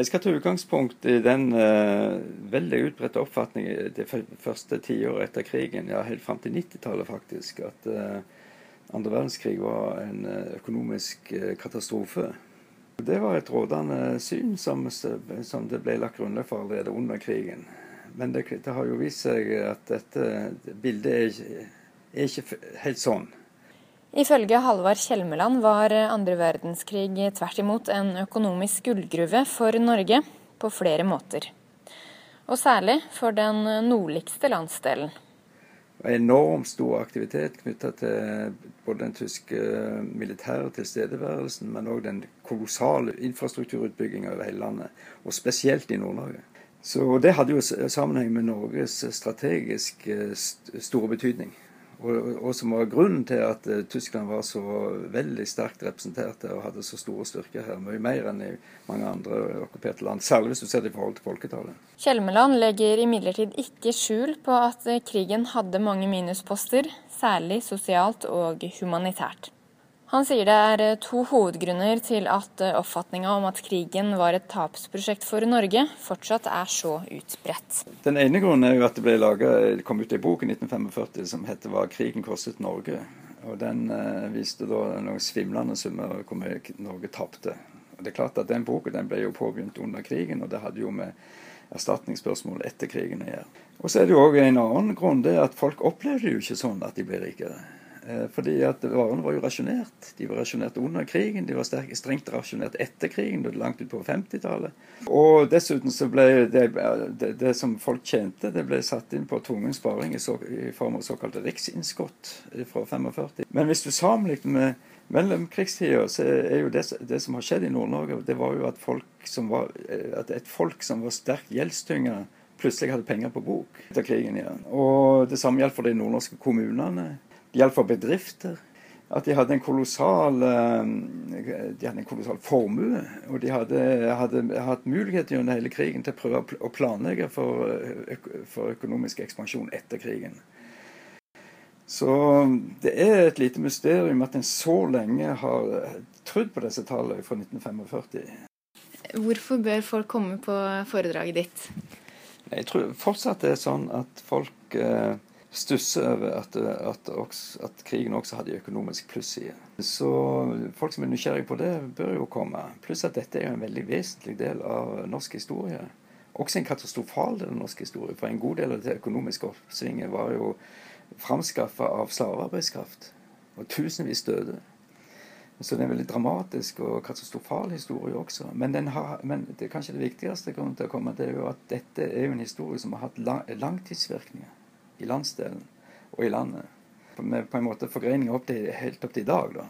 Jeg skal ta utgangspunkt i den uh, veldig utbredte oppfatningen det første tiåret etter krigen, ja helt fram til 90-tallet faktisk, at uh, verdenskrig var en uh, økonomisk katastrofe. Det var et rådende syn som, som det ble lagt grunnlag for allerede under krigen. Men det, det, har jo vist seg at dette bildet er er ikke helt sånn. Ifølge Halvard Kjelmeland var andre verdenskrig tvert imot en økonomisk gullgruve for Norge på flere måter. Og særlig for den nordligste landsdelen enormt stor aktivitet knytta til både den tyske militære tilstedeværelsen, men òg den kolossale infrastrukturutbygginga over hele landet, og spesielt i Nord-Norge. Så Det hadde jo sammenheng med Norges strategisk store betydning. Og, og, som var grunnen til at uh, Tyskland var så veldig sterkt representert og hadde så store styrker her. Mye mer enn i mange andre okkuperte land. Særlig hvis du ser det i forhold til folketallet. Kjelmeland legger imidlertid ikke skjul på at uh, krigen hadde mange minusposter, særlig sosialt og humanitært. Han sier det er eh, to hovedgrunner til at eh, oppfatninga om at krigen var et tapsprosjekt for Norge, fortsatt er så utbredt. Den ene grunnen er jo at det ble laget, kom ut en bok i 1945 som heter 'Hva krigen kostet Norge'. Og Den eh, viste da noen svimlende summer hvor mye Norge tapte. Det er klart at Den boka den ble jo påbegynt under krigen, og det hadde jo med erstatningsspørsmål etter krigen å gjøre. Og Så er det jo òg en annen grunn, det er at folk opplevde jo ikke sånn at de ble rikere. Eh, fordi at varene var jo rasjonert. De var rasjonert under krigen, de var strengt rasjonert etter krigen, langt ut på 50-tallet. Og dessuten så ble det, det, det, som folk tjente, det ble satt inn på tvungen sparing i, så, i form av såkalte riksinnskudd fra 45. Men hvis du sammenligner med mellomkrigstida, så er jo det, det som har skjedd i Nord-Norge, det var jo at, var, at et folk som var sterkt gjeldstynga, plutselig hadde penger på bok etter krigen igjen. Og det samme gjaldt for de nordnorske kommunene. Det gjaldt for bedrifter. At de hadde en kolossal, eh, de hadde en kolossal formue. Og de hadde, hadde hatt mulighet gjennom hele krigen til å prøve å planlegge for, for økonomisk ekspansjon etter krigen. Så det er et lite mysterium at en så lenge har trodd på disse tallene fra 1945. Hvorfor bør folk komme på foredraget ditt? Jeg tror fortsatt det er sånn at folk eh, stusser over at, at, at, krigen også hadde økonomisk plusside. Så folk som er nysgjerrige på det, bør jo komme. Pluss at dette er jo en veldig vesentlig del av norsk historie. Også en katastrofal del av norsk historie. For en god del av det økonomiske oppsvinget var jo framskaffa av slavearbeidskraft. Og tusenvis døde. Så det er en veldig dramatisk og katastrofal historie også. Men, har, men det kanskje det viktigste grunnen til å komme, det er jo at dette er jo en historie som har hatt lang, langtidsvirkninger i landsdelen og i landet. Med på en måte forgreininger helt opp til i dag. da.